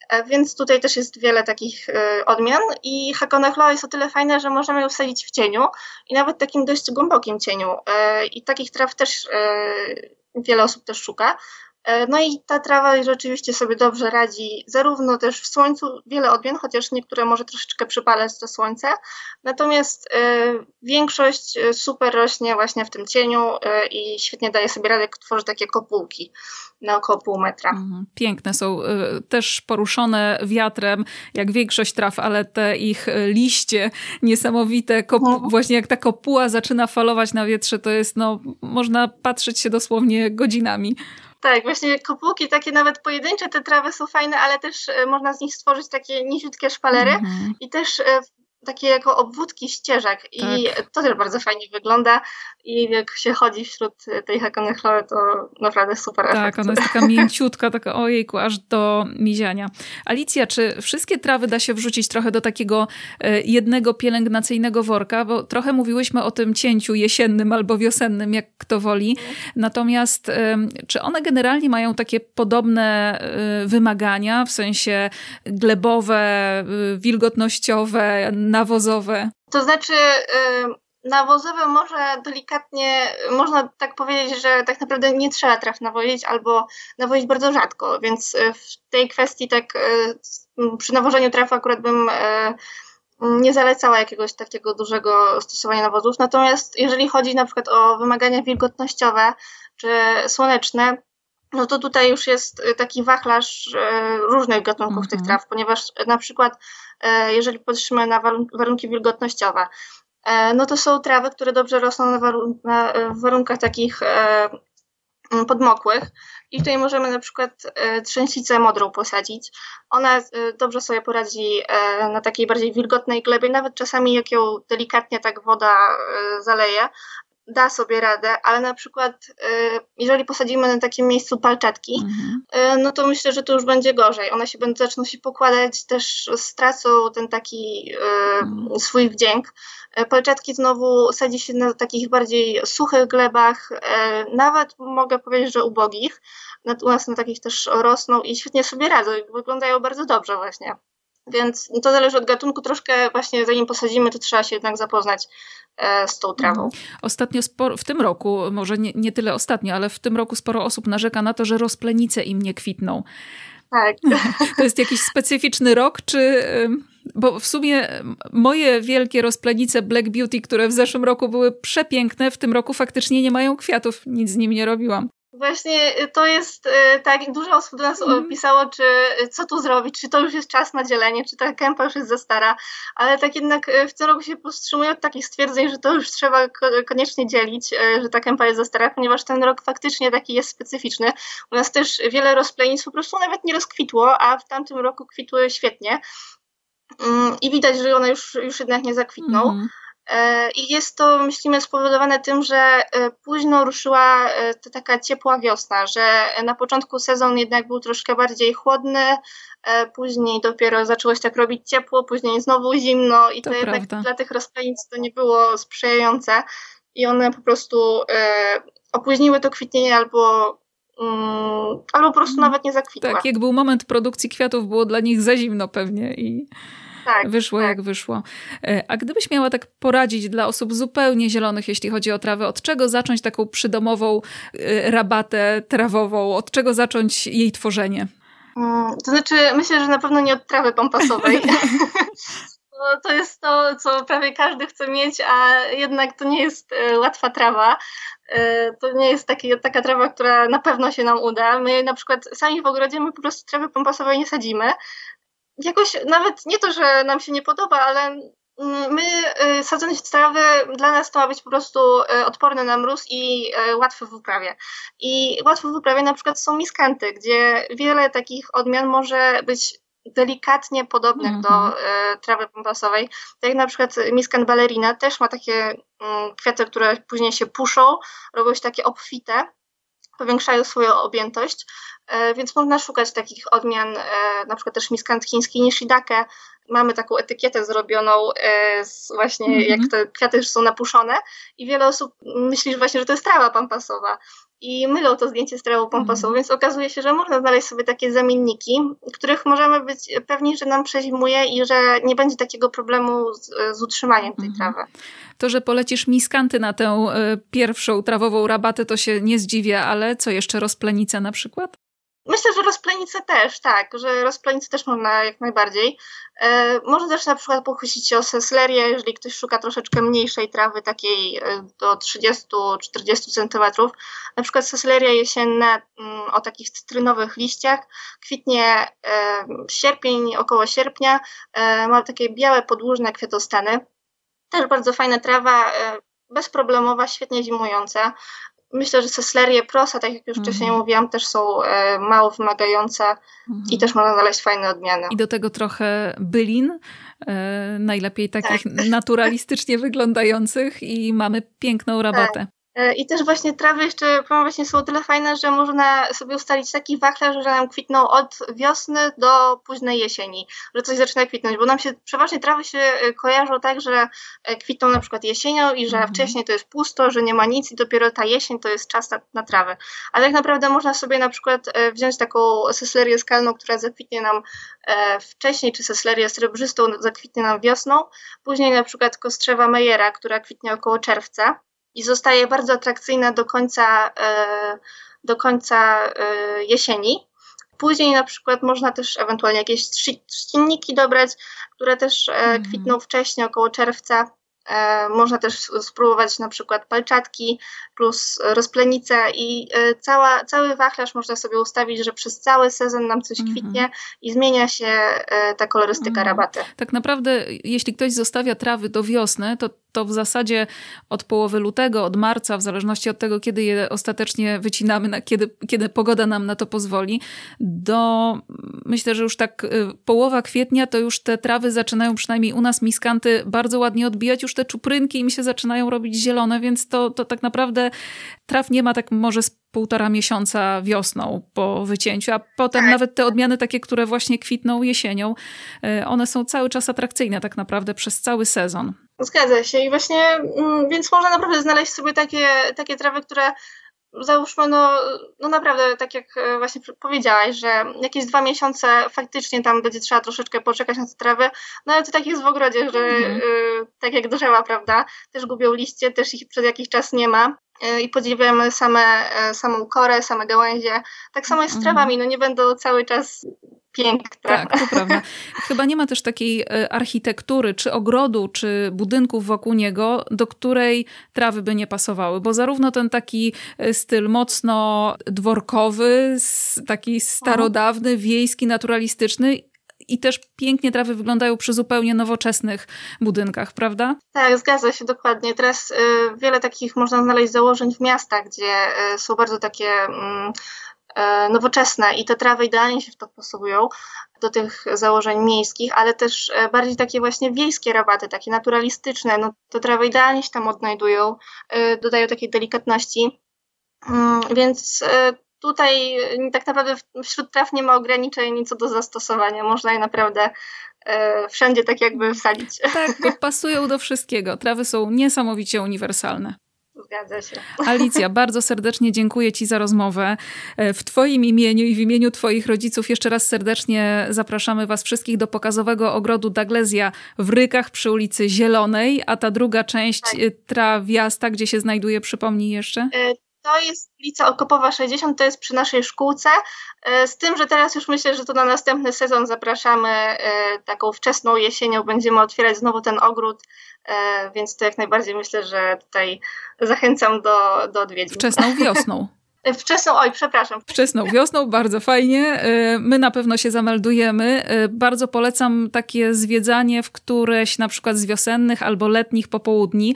e, więc tutaj też jest wiele takich odmian i Hakonechloa jest o tyle fajna, że możemy ją wsadzić w cieniu i nawet takim dość głębokim cieniu i takich traw też wiele osób też szuka, no i ta trawa rzeczywiście sobie dobrze radzi, zarówno też w słońcu, wiele odmian, chociaż niektóre może troszeczkę przypalać to słońce, natomiast e, większość e, super rośnie właśnie w tym cieniu i świetnie daje sobie radę, tworzy takie kopułki na około pół metra. Mhm. Piękne są, też poruszone wiatrem, jak większość traw, ale te ich liście niesamowite, mhm. właśnie jak ta kopuła zaczyna falować na wietrze, to jest, no, można patrzeć się dosłownie godzinami. Tak, właśnie kopułki takie nawet pojedyncze, te trawy są fajne, ale też e, można z nich stworzyć takie niziutkie szpalery -hmm. i też e, takie jako obwódki ścieżek i tak. to też bardzo fajnie wygląda i jak się chodzi wśród tej hakony chlory, to naprawdę super Tak, efekt. ona jest taka mięciutka, taka ojejku, aż do miziania. Alicja, czy wszystkie trawy da się wrzucić trochę do takiego e, jednego pielęgnacyjnego worka? Bo trochę mówiłyśmy o tym cięciu jesiennym albo wiosennym, jak kto woli. Natomiast czy one generalnie mają takie podobne e, wymagania, w sensie glebowe, wilgotnościowe, nawozowe? To znaczy, nawozowe może delikatnie, można tak powiedzieć, że tak naprawdę nie trzeba traw nawozić albo nawozić bardzo rzadko, więc w tej kwestii tak przy nawożeniu traw akurat bym nie zalecała jakiegoś takiego dużego stosowania nawozów. Natomiast jeżeli chodzi na przykład o wymagania wilgotnościowe czy słoneczne, no to tutaj już jest taki wachlarz różnych gatunków tych mhm. traw, ponieważ na przykład jeżeli patrzymy na warunki wilgotnościowe, no to są trawy, które dobrze rosną na, warun na warunkach takich podmokłych, i tutaj możemy na przykład e, trzęsicę modrą posadzić. Ona e, dobrze sobie poradzi e, na takiej bardziej wilgotnej glebie, nawet czasami jak ją delikatnie tak woda zaleje, da sobie radę, ale na przykład jeżeli posadzimy na takim miejscu palczatki, mhm. no to myślę, że to już będzie gorzej. One się będą, zaczną się pokładać, też stracą ten taki mhm. swój wdzięk. Palczatki znowu sadzi się na takich bardziej suchych glebach, nawet mogę powiedzieć, że ubogich. U nas na takich też rosną i świetnie sobie radzą wyglądają bardzo dobrze właśnie. Więc to zależy od gatunku. Troszkę właśnie zanim posadzimy, to trzeba się jednak zapoznać e, z tą trawą. Mhm. Ostatnio sporo, w tym roku, może nie, nie tyle ostatnio, ale w tym roku sporo osób narzeka na to, że rozplenice im nie kwitną. Tak. To jest jakiś specyficzny rok, czy bo w sumie moje wielkie rozplenice Black Beauty, które w zeszłym roku były przepiękne, w tym roku faktycznie nie mają kwiatów. Nic z nim nie robiłam. Właśnie y, to jest y, tak, dużo osób do nas mm. pisało, czy y, co tu zrobić, czy to już jest czas na dzielenie, czy ta kępa już jest za stara, ale tak jednak w tym roku się powstrzymuję od takich stwierdzeń, że to już trzeba koniecznie dzielić, że ta kępa jest za stara, ponieważ ten rok faktycznie taki jest specyficzny. U nas też wiele rozplenic po prostu nawet nie rozkwitło, a w tamtym roku kwitły świetnie. Mm, i widać, że one już, już jednak nie zakwitną. Mm. I jest to, myślimy, spowodowane tym, że e, późno ruszyła e, ta taka ciepła wiosna, że na początku sezon jednak był troszkę bardziej chłodny, później dopiero zaczęło się tak robić ciepło, później znowu zimno i to, to jednak dla tych rozplenic to nie było sprzyjające i one po prostu opóźniły to kwitnienie albo mm, albo po prostu nawet nie zakwitły. Tak, jak był moment produkcji kwiatów, było dla nich za zimno pewnie i tak, wyszło tak. jak wyszło. E, a gdybyś miała tak poradzić dla osób zupełnie zielonych, jeśli chodzi o trawę, od czego zacząć taką przydomową e, rabatę trawową? Od czego zacząć jej tworzenie? Mm, to znaczy, myślę, że na pewno nie od trawy pompasowej. to jest to, co prawie każdy chce mieć, a jednak to nie jest e, łatwa trawa. To nie jest taki, taka trawa, która na pewno się nam uda. My na przykład sami w ogrodzie my po prostu trawy pompasowej nie sadzimy, jakoś nawet nie to, że nam się nie podoba, ale mm, my y, sadząc trawy dla nas to ma być po prostu y, odporne na mróz i y, łatwe w uprawie. I łatwe w uprawie na przykład są miskanty, gdzie wiele takich odmian może być delikatnie podobnych mm -hmm. do mhm. trawy pompasowej. Tak jak na przykład miskant ballerina też ma takie mm, kwiaty, które później się puszą, robią się takie obfite powiększają swoją objętość, e, więc można szukać takich odmian, e, na przykład też miskant chiński. Mamy taką etykietę zrobioną e, z właśnie mm -hmm. jak te kwiaty już są napuszone i wiele osób myśli że właśnie, że to jest trawa pampasowa i mylą to zdjęcie z trawą pompasową, mm. więc okazuje się, że można znaleźć sobie takie zamienniki, których możemy być pewni, że nam przezimuje i że nie będzie takiego problemu z, z utrzymaniem tej mm. trawy. To, że polecisz miskanty na tę y, pierwszą trawową rabatę, to się nie zdziwię, ale co jeszcze, rozplenice na przykład? Myślę, że rozplenice też, tak, że rozplenice też można jak najbardziej. E, można też na przykład pochwycić się o seslerię, jeżeli ktoś szuka troszeczkę mniejszej trawy, takiej e, do 30-40 cm. Na przykład sesleria jesienna mm, o takich cytrynowych liściach kwitnie e, sierpień, około sierpnia. E, ma takie białe, podłużne kwiatostany. Też bardzo fajna trawa, e, bezproblemowa, świetnie zimująca. Myślę, że seslerie prosa, tak jak już mhm. wcześniej mówiłam, też są e, mało wymagające mhm. i też można znaleźć fajne odmiany. I do tego trochę bylin, e, najlepiej takich tak. naturalistycznie wyglądających i mamy piękną rabatę. Tak. E, I też właśnie trawy jeszcze właśnie są o tyle fajne, że można sobie ustalić taki wachlarz, że nam kwitną od wiosny do późnej jesieni, że coś zaczyna kwitnąć, bo nam się przeważnie trawy się e, kojarzą tak, że e, kwitną na przykład jesienią i że mhm. wcześniej to jest pusto, że nie ma nic i dopiero ta jesień to jest czas na, na trawę. Ale tak naprawdę można sobie na przykład wziąć taką seslerię skalną, która zakwitnie nam wcześniej, czy seslerię srebrzystą zakwitnie nam wiosną, później na przykład kostrzewa Mejera, która kwitnie około czerwca i zostaje bardzo atrakcyjna do końca, e, do końca e, jesieni. później na przykład można też ewentualnie jakieś trzcinniki dobrać, które też mm. kwitną wcześniej, około czerwca. E, można też spróbować na przykład palczatki plus rozplenicę i e, cała, cały wachlarz można sobie ustawić, że przez cały sezon nam coś mhm. kwitnie i zmienia się e, ta kolorystyka mhm. rabaty. Tak naprawdę, jeśli ktoś zostawia trawy do wiosny, to to w zasadzie od połowy lutego, od marca, w zależności od tego, kiedy je ostatecznie wycinamy, na, kiedy, kiedy pogoda nam na to pozwoli, do myślę, że już tak y, połowa kwietnia to już te trawy zaczynają, przynajmniej u nas miskanty, bardzo ładnie odbijać, już te czuprynki im się zaczynają robić zielone, więc to, to tak naprawdę traw nie ma tak może z półtora miesiąca wiosną po wycięciu, a potem tak. nawet te odmiany takie, które właśnie kwitną jesienią, y, one są cały czas atrakcyjne tak naprawdę przez cały sezon. Zgadza się i właśnie, mm, więc można naprawdę znaleźć sobie takie, takie trawy, które załóżmy, no, no naprawdę, tak jak e, właśnie powiedziałaś, że jakieś dwa miesiące faktycznie tam będzie trzeba troszeczkę poczekać na te trawy, no ale to tak jest w ogrodzie, że mm. y, tak jak drzewa, prawda, też gubią liście, też ich przez jakiś czas nie ma y, i podziwiamy same, y, samą korę, same gałęzie. Tak samo jest z mhm. trawami, no nie będą cały czas piękne. Tak, to prawda. Chyba nie ma też takiej e, architektury, czy ogrodu, czy budynków wokół niego, do której trawy by nie pasowały, bo zarówno ten taki e, styl mocno dworkowy, taki starodawny, wiejski, naturalistyczny, i też pięknie trawy wyglądają przy zupełnie nowoczesnych budynkach, prawda? Tak, zgadza się dokładnie. Teraz y, wiele takich można znaleźć założeń w miastach, gdzie y, są bardzo takie y, nowoczesne i te trawy idealnie się w to wpasowują do tych założeń miejskich, ale też e, bardziej takie właśnie wiejskie rabaty, takie naturalistyczne, no to trawy idealnie się tam odnajdują, e, dodają takiej delikatności, mm, więc tutaj tak naprawdę wśród traw nie ma ograniczeń co do zastosowania, można je naprawdę wszędzie tak jakby wsadzić. Tak, pasują do wszystkiego. Trawy są niesamowicie uniwersalne. Zgadza się. Alicja, bardzo serdecznie dziękuję Ci za rozmowę. E, w Twoim imieniu i w imieniu Twoich rodziców jeszcze raz serdecznie zapraszamy Was wszystkich do pokazowego ogrodu Daglesia w Rykach przy ulicy Zielonej, a ta druga część tak. E, trawiasta, gdzie się znajduje, przypomnij jeszcze? E, to jest ulica Okopowa 60, to jest przy naszej szkółce, z tym, że teraz już myślę, że to na następny sezon zapraszamy taką wczesną jesienią, będziemy otwierać znowu ten ogród więc to jak najbardziej myślę, że tutaj zachęcam do, do odwiedzin. Wczesną wiosną. E, wczesną, oj, przepraszam. Wczesną wiosną, bardzo fajnie. E, my na pewno się zameldujemy. Bardzo polecam takie zwiedzanie w któreś na przykład z wiosennych albo letnich popołudni,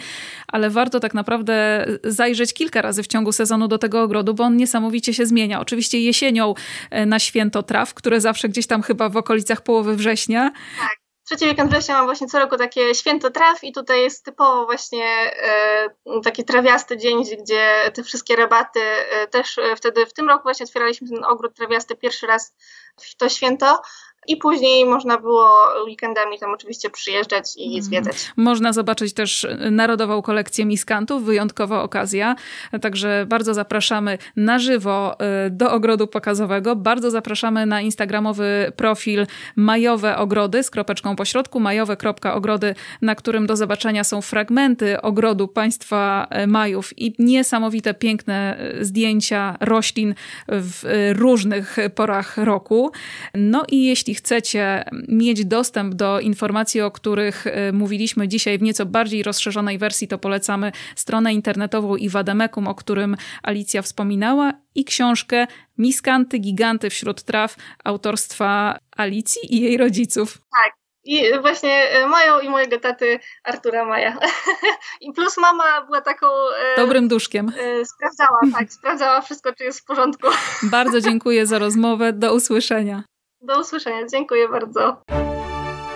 ale warto tak naprawdę zajrzeć kilka razy w ciągu sezonu do tego ogrodu, bo on niesamowicie się zmienia. Oczywiście jesienią na święto traw, które zawsze gdzieś tam chyba w okolicach połowy września. Tak trzeci weekend września mam właśnie co roku takie święto traw i tutaj jest typowo właśnie e, taki trawiasty dzień, gdzie te wszystkie rabaty e, też e, wtedy w tym roku właśnie otwieraliśmy ten ogród trawiasty pierwszy raz w to święto i później można było weekendami tam oczywiście przyjeżdżać i mhm. zwiedzać. Można zobaczyć też Narodową Kolekcję Miskantów, wyjątkowa okazja. Także bardzo zapraszamy na żywo y, do ogrodu pokazowego. Bardzo zapraszamy na instagramowy profil Majowe Ogrody z kropeczką pośrodku, majowe.ogrody, na którym do zobaczenia są fragmenty ogrodu państwa y, Majów i niesamowite, piękne y, zdjęcia roślin w różnych porach roku. No i jeśli chcecie mieć dostęp do informacji, o których y, mówiliśmy dzisiaj w nieco bardziej rozszerzonej wersji, to polecamy stronę internetową Iwademekum, o którym Alicja wspominała, i książkę Miskanty, giganty wśród traw autorstwa Alicji i jej rodziców. Tak. I właśnie y, moją i mojego taty Artura Maja. I plus mama była taką. Y, Dobrym duszkiem. Sprawdzała, tak, sprawdzała wszystko, czy jest w porządku. Bardzo dziękuję za rozmowę. Do usłyszenia. Do usłyszenia. Dziękuję bardzo.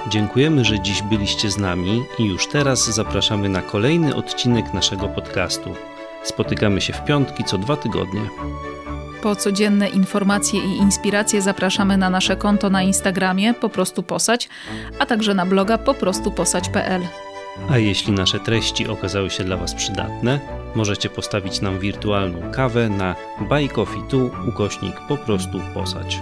Dziękujemy, że dziś byliście z nami i już teraz zapraszamy na kolejny odcinek naszego podcastu. Spotykamy się w piątki co dwa tygodnie. Po codzienne informacje i inspiracje zapraszamy na nasze konto na Instagramie po prostu posać, a także na bloga poprostuposać.pl. A jeśli nasze treści okazały się dla Was przydatne, możecie postawić nam wirtualną kawę na buycoffee ukośnik po prostu posać.